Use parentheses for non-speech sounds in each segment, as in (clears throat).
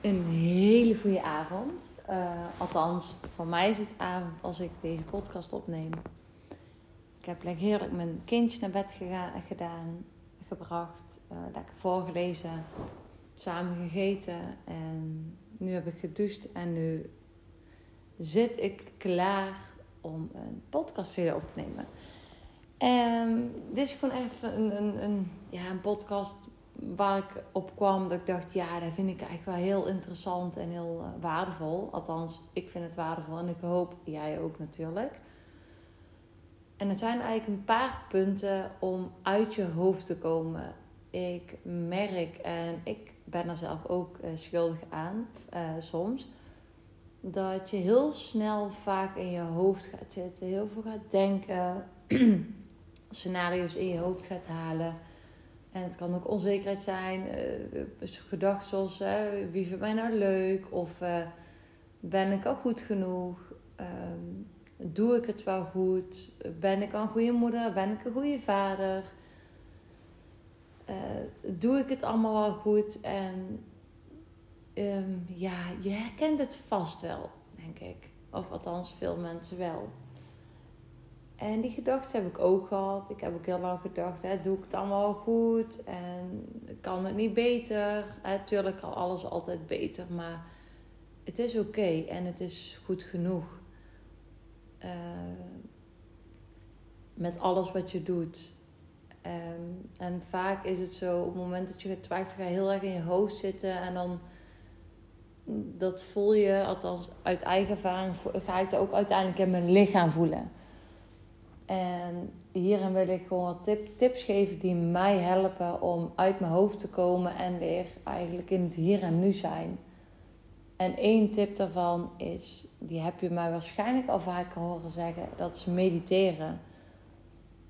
Een hele goede avond. Uh, althans, voor mij is het avond als ik deze podcast opneem. Ik heb lekker heerlijk mijn kindje naar bed gedaan, gebracht, uh, lekker voorgelezen, samen gegeten. En nu heb ik gedoucht en nu zit ik klaar om een podcast video op te nemen. En dit is gewoon even een, een, een, ja, een podcast waar ik op kwam. Dat ik dacht, ja, dat vind ik eigenlijk wel heel interessant en heel uh, waardevol. Althans, ik vind het waardevol en ik hoop jij ook natuurlijk. En het zijn eigenlijk een paar punten om uit je hoofd te komen. Ik merk, en ik ben er zelf ook uh, schuldig aan uh, soms, dat je heel snel vaak in je hoofd gaat zitten, heel veel gaat denken, (clears throat) scenario's in je hoofd gaat halen. En het kan ook onzekerheid zijn, uh, gedachten zoals wie vindt mij nou leuk of uh, ben ik al goed genoeg, um, doe ik het wel goed, ben ik al een goede moeder, ben ik een goede vader, doe ik het allemaal wel goed? En um, ja, je herkent het vast wel, denk ik. Of althans, veel mensen wel. En die gedachten heb ik ook gehad. Ik heb ook heel lang gedacht, hè, doe ik het allemaal goed? En kan het niet beter? Natuurlijk kan alles altijd beter, maar het is oké en het is goed genoeg. Uh, met alles wat je doet. Um, en vaak is het zo, op het moment dat je gaat ga je heel erg in je hoofd zitten. En dan, dat voel je, althans uit eigen ervaring, ga ik dat ook uiteindelijk in mijn lichaam voelen. En hierin wil ik gewoon wat tip, tips geven die mij helpen om uit mijn hoofd te komen en weer eigenlijk in het hier en nu zijn. En één tip daarvan is, die heb je mij waarschijnlijk al vaker horen zeggen, dat is mediteren.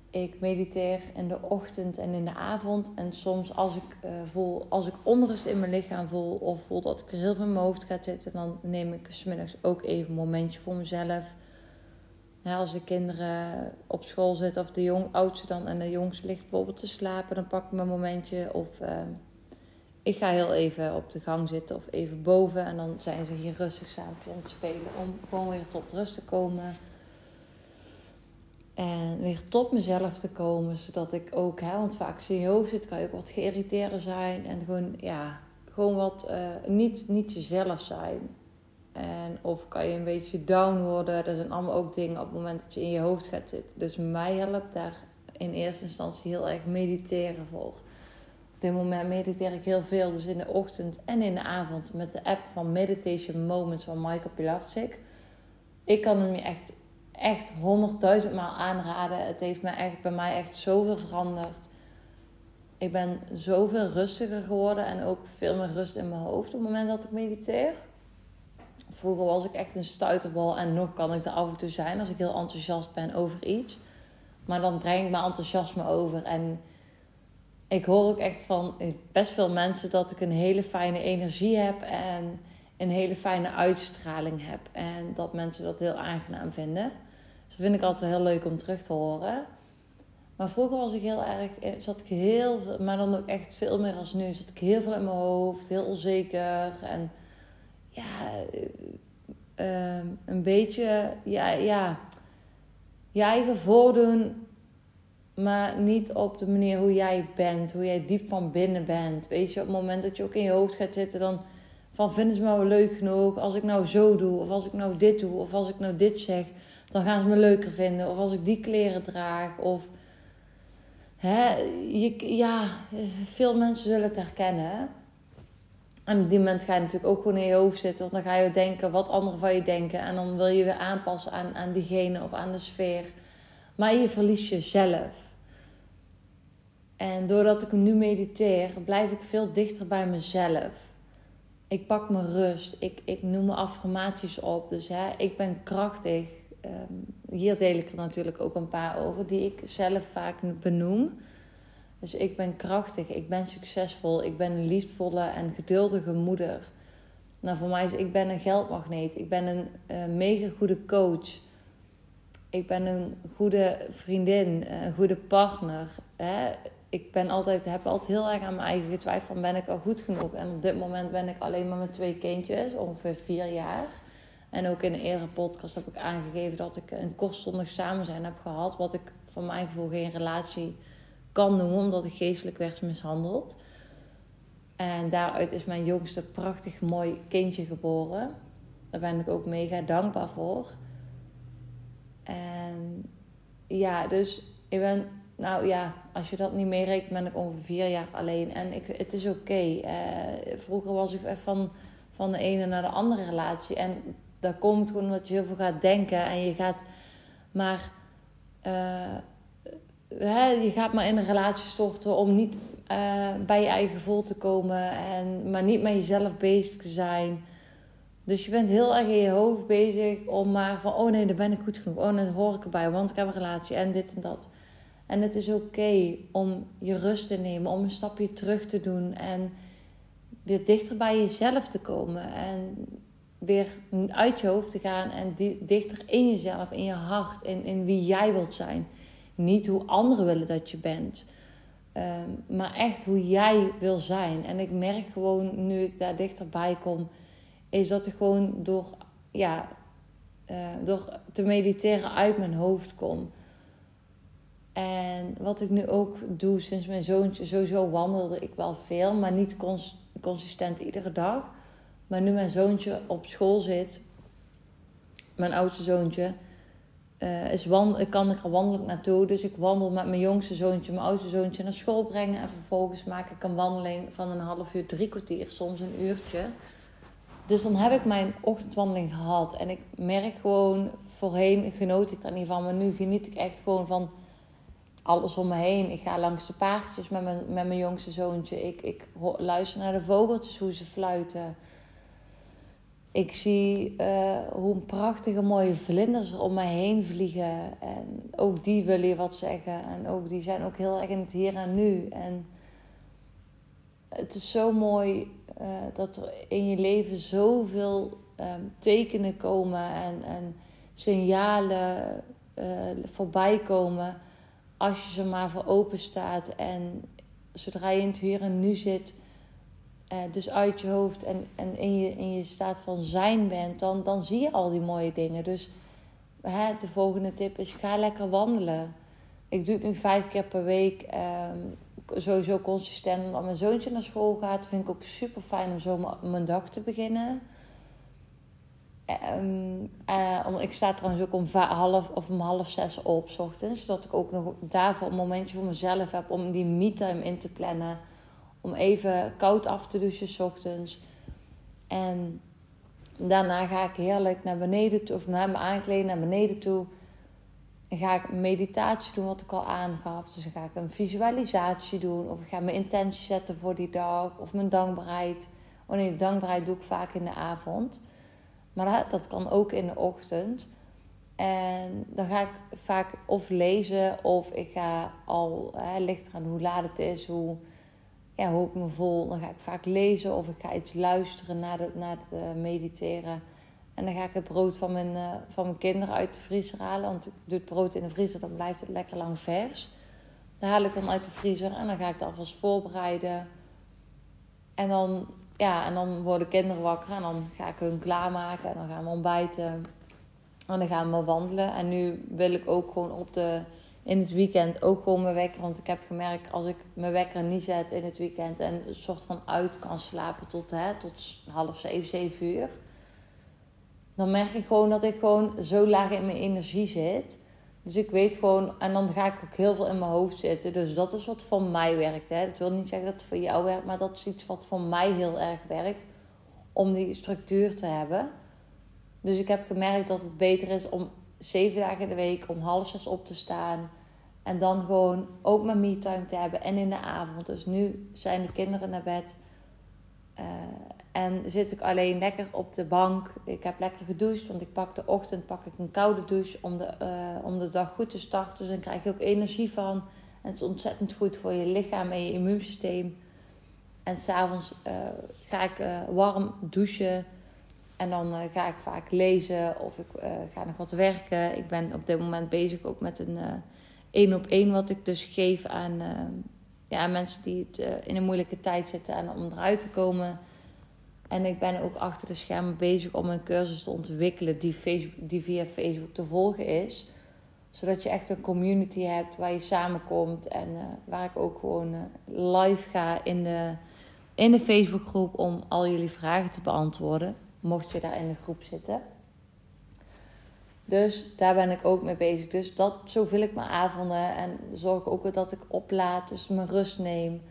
Ik mediteer in de ochtend en in de avond. En soms als ik uh, voel, als ik onrust in mijn lichaam voel of voel dat ik er heel veel in mijn hoofd ga zitten, dan neem ik smiddags ook even een momentje voor mezelf als de kinderen op school zitten of de jong, oudste dan en de jongste ligt bijvoorbeeld te slapen, dan pak ik mijn momentje. Of uh, ik ga heel even op de gang zitten of even boven en dan zijn ze hier rustig samen aan het spelen om gewoon weer tot rust te komen. En weer tot mezelf te komen, zodat ik ook, hè, want vaak als je hoofd zit, kan je ook wat geïrriteerder zijn en gewoon, ja, gewoon wat uh, niet, niet jezelf zijn. En of kan je een beetje down worden. Dat zijn allemaal ook dingen op het moment dat je in je hoofd gaat zitten. Dus mij helpt daar in eerste instantie heel erg mediteren voor. Op dit moment mediteer ik heel veel. Dus in de ochtend en in de avond met de app van Meditation Moments van Michael Pilarczyk. Ik kan hem je echt, echt honderdduizend maal aanraden. Het heeft me echt, bij mij echt zoveel veranderd. Ik ben zoveel rustiger geworden en ook veel meer rust in mijn hoofd op het moment dat ik mediteer. Vroeger was ik echt een stuiterbal en nog kan ik er af en toe zijn als ik heel enthousiast ben over iets. Maar dan brengt mijn enthousiasme over. En ik hoor ook echt van best veel mensen dat ik een hele fijne energie heb en een hele fijne uitstraling heb. En dat mensen dat heel aangenaam vinden. Dus dat vind ik altijd heel leuk om terug te horen. Maar vroeger was ik heel erg, eh, zat ik heel maar dan ook echt veel meer als nu. Zat ik heel veel in mijn hoofd, heel onzeker en ja, uh, een beetje ja, ja, je eigen voordoen, maar niet op de manier hoe jij bent, hoe jij diep van binnen bent. Weet je, op het moment dat je ook in je hoofd gaat zitten, dan van vinden ze me wel leuk genoeg als ik nou zo doe, of als ik nou dit doe, of als ik nou dit zeg, dan gaan ze me leuker vinden, of als ik die kleren draag, of hè, je, ja, veel mensen zullen het herkennen. En op die moment ga je natuurlijk ook gewoon in je hoofd zitten. Want dan ga je denken wat anderen van je denken. En dan wil je weer aanpassen aan, aan diegene of aan de sfeer. Maar je verliest jezelf. En doordat ik nu mediteer, blijf ik veel dichter bij mezelf. Ik pak mijn rust. Ik, ik noem mijn affirmaties op. Dus hè, ik ben krachtig. Um, hier deel ik er natuurlijk ook een paar over die ik zelf vaak benoem. Dus ik ben krachtig, ik ben succesvol, ik ben een liefdevolle en geduldige moeder. Nou, voor mij is ik ben een geldmagneet, ik ben een uh, mega goede coach. Ik ben een goede vriendin, een goede partner. Hè? ik ben altijd, heb altijd heel erg aan mijn eigen getwijfeld van ben ik al goed genoeg. En op dit moment ben ik alleen maar met twee kindjes, ongeveer vier jaar. En ook in een eerdere podcast heb ik aangegeven dat ik een kortstondig samen zijn heb gehad. Wat ik van mijn gevoel geen relatie kan noemen, omdat ik geestelijk werd mishandeld. En daaruit is mijn jongste prachtig mooi kindje geboren. Daar ben ik ook mega dankbaar voor. En ja, dus ik ben, nou ja, als je dat niet meerekent, ben ik ongeveer vier jaar alleen. En ik, het is oké. Eh, vroeger was ik van, van de ene naar de andere relatie. En dat komt gewoon omdat je heel veel gaat denken en je gaat maar. Uh, je gaat maar in een relatie storten om niet uh, bij je eigen gevoel te komen, en, maar niet met jezelf bezig te zijn. Dus je bent heel erg in je hoofd bezig om maar van, oh nee, dan ben ik goed genoeg. Oh nee, dan hoor ik erbij, want ik heb een relatie en dit en dat. En het is oké om je rust te nemen, om een stapje terug te doen en weer dichter bij jezelf te komen. En weer uit je hoofd te gaan en dichter in jezelf, in je hart, in, in wie jij wilt zijn. Niet hoe anderen willen dat je bent, ehm, maar echt hoe jij wil zijn. En ik merk gewoon nu ik daar dichterbij kom, is dat ik gewoon door, ja, uh, door te mediteren uit mijn hoofd kom. En wat ik nu ook doe sinds mijn zoontje, sowieso wandelde ik wel veel, maar niet consistent iedere dag. Maar nu mijn zoontje op school zit, mijn oudste zoontje, uh, is wand kan ik er wandelen naartoe. Dus ik wandel met mijn jongste zoontje, mijn oudste zoontje naar school brengen. En vervolgens maak ik een wandeling van een half uur, drie kwartier, soms een uurtje. Dus dan heb ik mijn ochtendwandeling gehad. En ik merk gewoon, voorheen genoot ik daar niet van. Maar nu geniet ik echt gewoon van alles om me heen. Ik ga langs de paardjes met mijn, met mijn jongste zoontje. Ik, ik luister naar de vogeltjes, hoe ze fluiten. Ik zie uh, hoe prachtige mooie vlinders er om mij heen vliegen. En ook die willen je wat zeggen. En ook die zijn ook heel erg in het hier en nu. En het is zo mooi uh, dat er in je leven zoveel um, tekenen komen en, en signalen uh, voorbij komen. Als je ze maar voor open staat. En zodra je in het hier en nu zit uh, dus uit je hoofd en, en in, je, in je staat van zijn bent, dan, dan zie je al die mooie dingen. Dus hè, de volgende tip is: ga lekker wandelen. Ik doe het nu vijf keer per week. Um, sowieso consistent. Omdat mijn zoontje naar school gaat, vind ik ook super fijn om zo mijn dag te beginnen. Um, ik sta trouwens ook om half of om half zes op, s ochtends. Zodat ik ook nog daarvoor een momentje voor mezelf heb om die me-time in te plannen om even koud af te douchen s ochtends. En daarna ga ik heerlijk naar beneden toe, of naar me aankleden naar beneden toe. En ga ik meditatie doen, wat ik al aangaf. Dus dan ga ik een visualisatie doen. Of ik ga mijn intentie zetten voor die dag. Of mijn dankbaarheid. Oh nee, dankbaarheid doe ik vaak in de avond. Maar dat, dat kan ook in de ochtend. En dan ga ik vaak of lezen of ik ga al, hè, ligt eraan hoe laat het is, hoe ja, hoe ik me voel. Dan ga ik vaak lezen of ik ga iets luisteren na, de, na het uh, mediteren. En dan ga ik het brood van mijn, uh, van mijn kinderen uit de vriezer halen. Want ik doe het brood in de vriezer, dan blijft het lekker lang vers. Dan haal ik dan uit de vriezer en dan ga ik het alvast voorbereiden. En dan, ja, en dan worden kinderen wakker en dan ga ik hun klaarmaken. En dan gaan we ontbijten. En dan gaan we wandelen. En nu wil ik ook gewoon op de in het weekend ook gewoon mijn wekker. Want ik heb gemerkt, als ik mijn wekker niet zet in het weekend en een soort van uit kan slapen tot, hè, tot half zeven, zeven uur. Dan merk ik gewoon dat ik gewoon zo laag in mijn energie zit. Dus ik weet gewoon, en dan ga ik ook heel veel in mijn hoofd zitten. Dus dat is wat voor mij werkt. Hè. Dat wil niet zeggen dat het voor jou werkt, maar dat is iets wat voor mij heel erg werkt. Om die structuur te hebben. Dus ik heb gemerkt dat het beter is om zeven dagen in de week om half zes op te staan. En dan gewoon ook mijn me-time te hebben en in de avond. Dus nu zijn de kinderen naar bed. Uh, en zit ik alleen lekker op de bank. Ik heb lekker gedoucht, want ik pak de ochtend pak ik een koude douche om de, uh, om de dag goed te starten. Dus dan krijg je ook energie van. En het is ontzettend goed voor je lichaam en je immuunsysteem. En s'avonds uh, ga ik warm douchen. En dan uh, ga ik vaak lezen of ik uh, ga nog wat werken. Ik ben op dit moment bezig ook met een één op één wat ik dus geef aan, ja, mensen die het, eh, in een moeilijke tijd zitten en om eruit te komen. En ik ben ook achter de schermen bezig om een cursus te ontwikkelen die, die via Facebook te volgen is. Zodat je echt een community hebt waar je samenkomt en waar ik ook gewoon live ga in de, in de Facebookgroep om al jullie vragen te beantwoorden. Mocht je daar in de groep zitten. Dus daar ben ik ook mee bezig. Dus dat, zo vul ik mijn avonden. En zorg ook dat ik oplaad, dus mijn rust neem.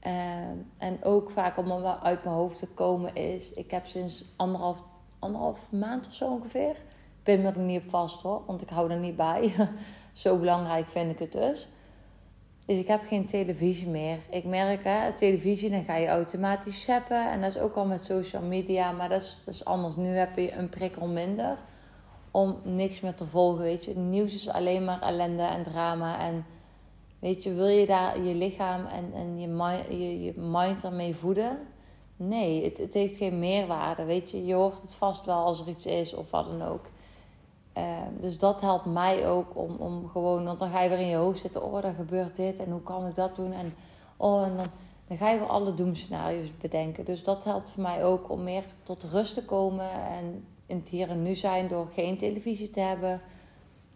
En, en ook vaak om wat uit mijn hoofd te komen is... Ik heb sinds anderhalf, anderhalf maand of zo ongeveer... Ik ben me er niet op vast hoor, want ik hou er niet bij. (laughs) zo belangrijk vind ik het dus. Dus ik heb geen televisie meer. Ik merk, hè, televisie, dan ga je automatisch zappen. En dat is ook al met social media, maar dat is, dat is anders. Nu heb je een prikkel minder om niks meer te volgen, weet je. Het nieuws is alleen maar ellende en drama. En weet je, wil je daar je lichaam en, en je, mind, je, je mind ermee voeden? Nee, het, het heeft geen meerwaarde, weet je. Je hoort het vast wel als er iets is of wat dan ook. Ehm, dus dat helpt mij ook om, om gewoon, want dan ga je weer in je hoofd zitten, oh, dan gebeurt dit en hoe kan ik dat doen? En, oh, en dan, dan ga je weer alle doemscenario's bedenken. Dus dat helpt voor mij ook om meer tot rust te komen en in het hier en nu zijn door geen televisie te hebben.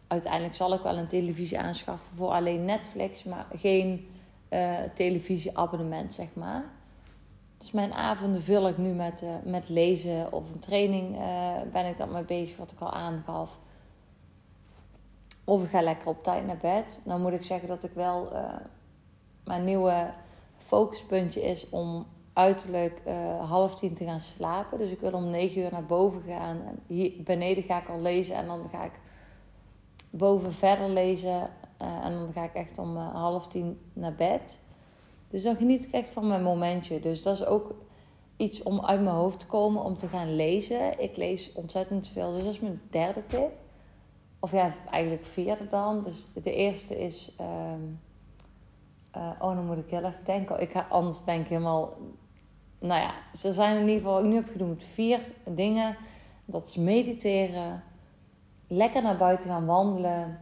Uiteindelijk zal ik wel een televisie aanschaffen voor alleen Netflix, maar geen uh, televisieabonnement, zeg maar. Dus mijn avonden vul ik nu met, uh, met lezen of een training. Uh, ben ik dan mee bezig, wat ik al aangaf. Of ik ga lekker op tijd naar bed. Dan moet ik zeggen dat ik wel mijn nieuwe focuspuntje is om uiterlijk uh, half tien te gaan slapen. Dus ik wil om negen uur naar boven gaan. En hier beneden ga ik al lezen en dan ga ik boven verder lezen. Uh, en dan ga ik echt om half tien naar bed. Dus dan geniet ik echt van mijn momentje. Dus dat is ook iets om uit mijn hoofd te komen om te gaan lezen. Ik lees ontzettend veel. Dus dat is mijn derde tip. Of ja, eigenlijk vierde dan. Dus de eerste is. Um, oh, dan moet ik heel even denken. Ik ga, anders ben ik helemaal nou ja, ze zijn in ieder geval, ik nu heb genoemd, vier dingen. Dat is mediteren, lekker naar buiten gaan wandelen,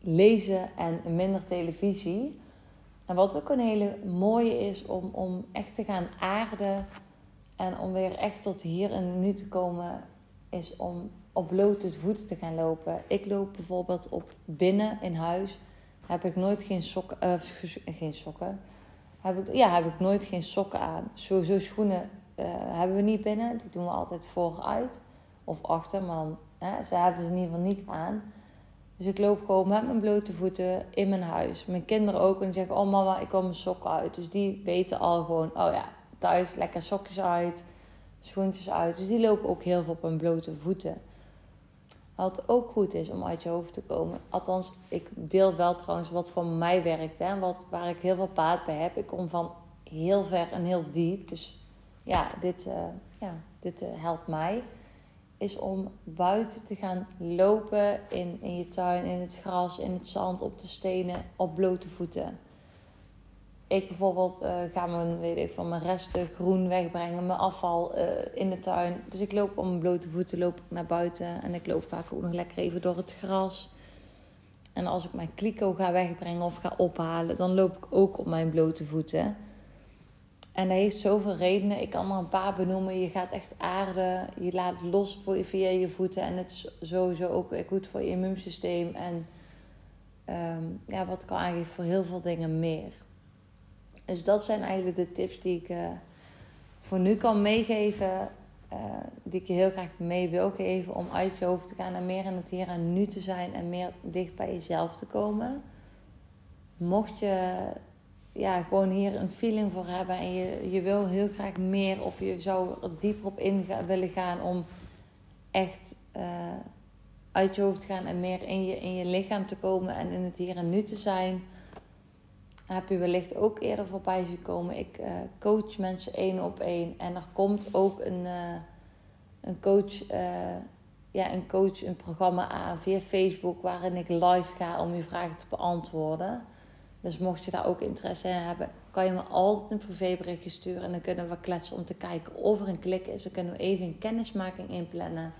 lezen en minder televisie. En wat ook een hele mooie is om, om echt te gaan aarden en om weer echt tot hier en nu te komen, is om op blote voeten te gaan lopen. Ik loop bijvoorbeeld op binnen in huis. Heb ik nooit geen sokken, uh, geen sokken, heb ik, ja, heb ik nooit geen sokken aan. Sowieso schoenen uh, hebben we niet binnen. Die doen we altijd vooruit of achter. Maar dan, hè, ze hebben ze in ieder geval niet aan. Dus ik loop gewoon met mijn blote voeten in mijn huis. Mijn kinderen ook. En die zeggen, oh mama, ik wil mijn sokken uit. Dus die weten al gewoon, oh ja, thuis lekker sokjes uit. Schoentjes uit. Dus die lopen ook heel veel op hun blote voeten. Wat ook goed is om uit je hoofd te komen. Althans, ik deel wel trouwens wat voor mij werkt. Hè, wat, waar ik heel veel paard bij heb. Ik kom van heel ver en heel diep. Dus ja, dit, uh, ja, dit uh, helpt mij. Is om buiten te gaan lopen in, in je tuin, in het gras, in het zand, op de stenen, op blote voeten ik bijvoorbeeld uh, ga mijn, weet ik, van mijn resten groen wegbrengen, mijn afval uh, in de tuin. Dus ik loop op mijn blote voeten loop ik naar buiten en ik loop vaak ook nog lekker even door het gras. En als ik mijn kliko ga wegbrengen of ga ophalen, dan loop ik ook op mijn blote voeten. En dat heeft zoveel redenen. Ik kan er een paar benoemen. Je gaat echt aarden. Je laat los voor je, via je voeten. En het is sowieso ook goed voor je immuunsysteem. En um, ja, wat ik al aangeef, voor heel veel dingen meer. Dus dat zijn eigenlijk de tips die ik uh, voor nu kan meegeven. Uh, die ik je heel graag mee wil geven om uit je hoofd te gaan en meer in het hier en nu te zijn en meer dicht bij jezelf te komen. Mocht je ja, gewoon hier een feeling voor hebben en je, je wil heel graag meer of je zou er dieper op in willen gaan om echt uh, uit je hoofd te gaan en meer in je, in je lichaam te komen en in het hier en nu te zijn heb je wellicht ook eerder voorbij zien komen. Ik uh, coach mensen één op één. En er komt ook een, uh, een coach, uh, ja, een coach, een programma aan via Facebook waarin ik live ga om je vragen te beantwoorden. Dus mocht je daar ook interesse in hebben, kan je me altijd een privéberichtje sturen. En dan kunnen we kletsen om te kijken of er een klik is. Dan kunnen we even een kennismaking inplannen.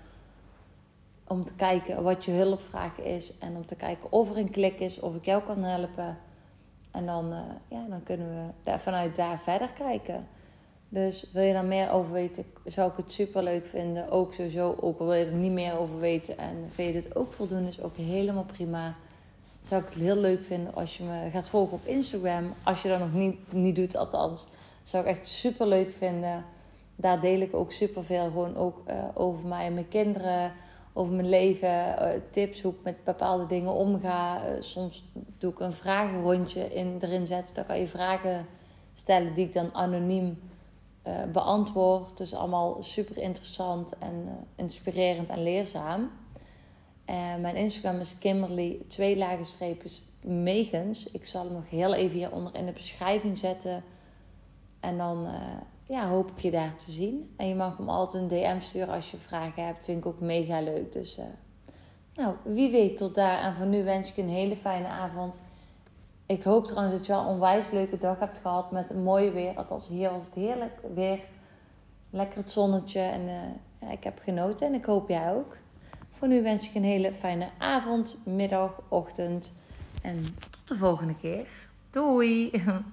Om te kijken wat je hulpvraag is. En om te kijken of er een klik is, of ik jou kan helpen. En dan, ja, dan kunnen we daar, vanuit daar verder kijken. Dus wil je daar meer over weten, zou ik het super leuk vinden. Ook sowieso, ook al wil je er niet meer over weten en vind je dit ook voldoende, is ook helemaal prima. Zou ik het heel leuk vinden als je me gaat volgen op Instagram. Als je dat nog niet, niet doet, althans. Zou ik echt super leuk vinden. Daar deel ik ook super veel gewoon ook uh, over mij en mijn kinderen. Over mijn leven, uh, tips hoe ik met bepaalde dingen omga. Uh, soms doe ik een vragenrondje in, erin zetten. Dan kan je vragen stellen die ik dan anoniem uh, beantwoord. Dus allemaal super interessant en inspirerend en leerzaam. En mijn Instagram is Kimberly, twee lage streepjes, Megens. Ik zal hem nog heel even hieronder in de beschrijving zetten. En dan ja, hoop ik je daar te zien. En je mag hem altijd een DM sturen als je vragen hebt. Vind ik ook mega leuk. Dus nou, wie weet tot daar. En voor nu wens ik een hele fijne avond. Ik hoop trouwens dat je wel een onwijs leuke dag hebt gehad met een mooie weer. Althans, hier was het heerlijk weer. Lekker het zonnetje. En uh, ja, ik heb genoten en ik hoop jij ook. Voor nu wens ik een hele fijne avond, middag, ochtend. En tot de volgende keer. Doei! (laughs)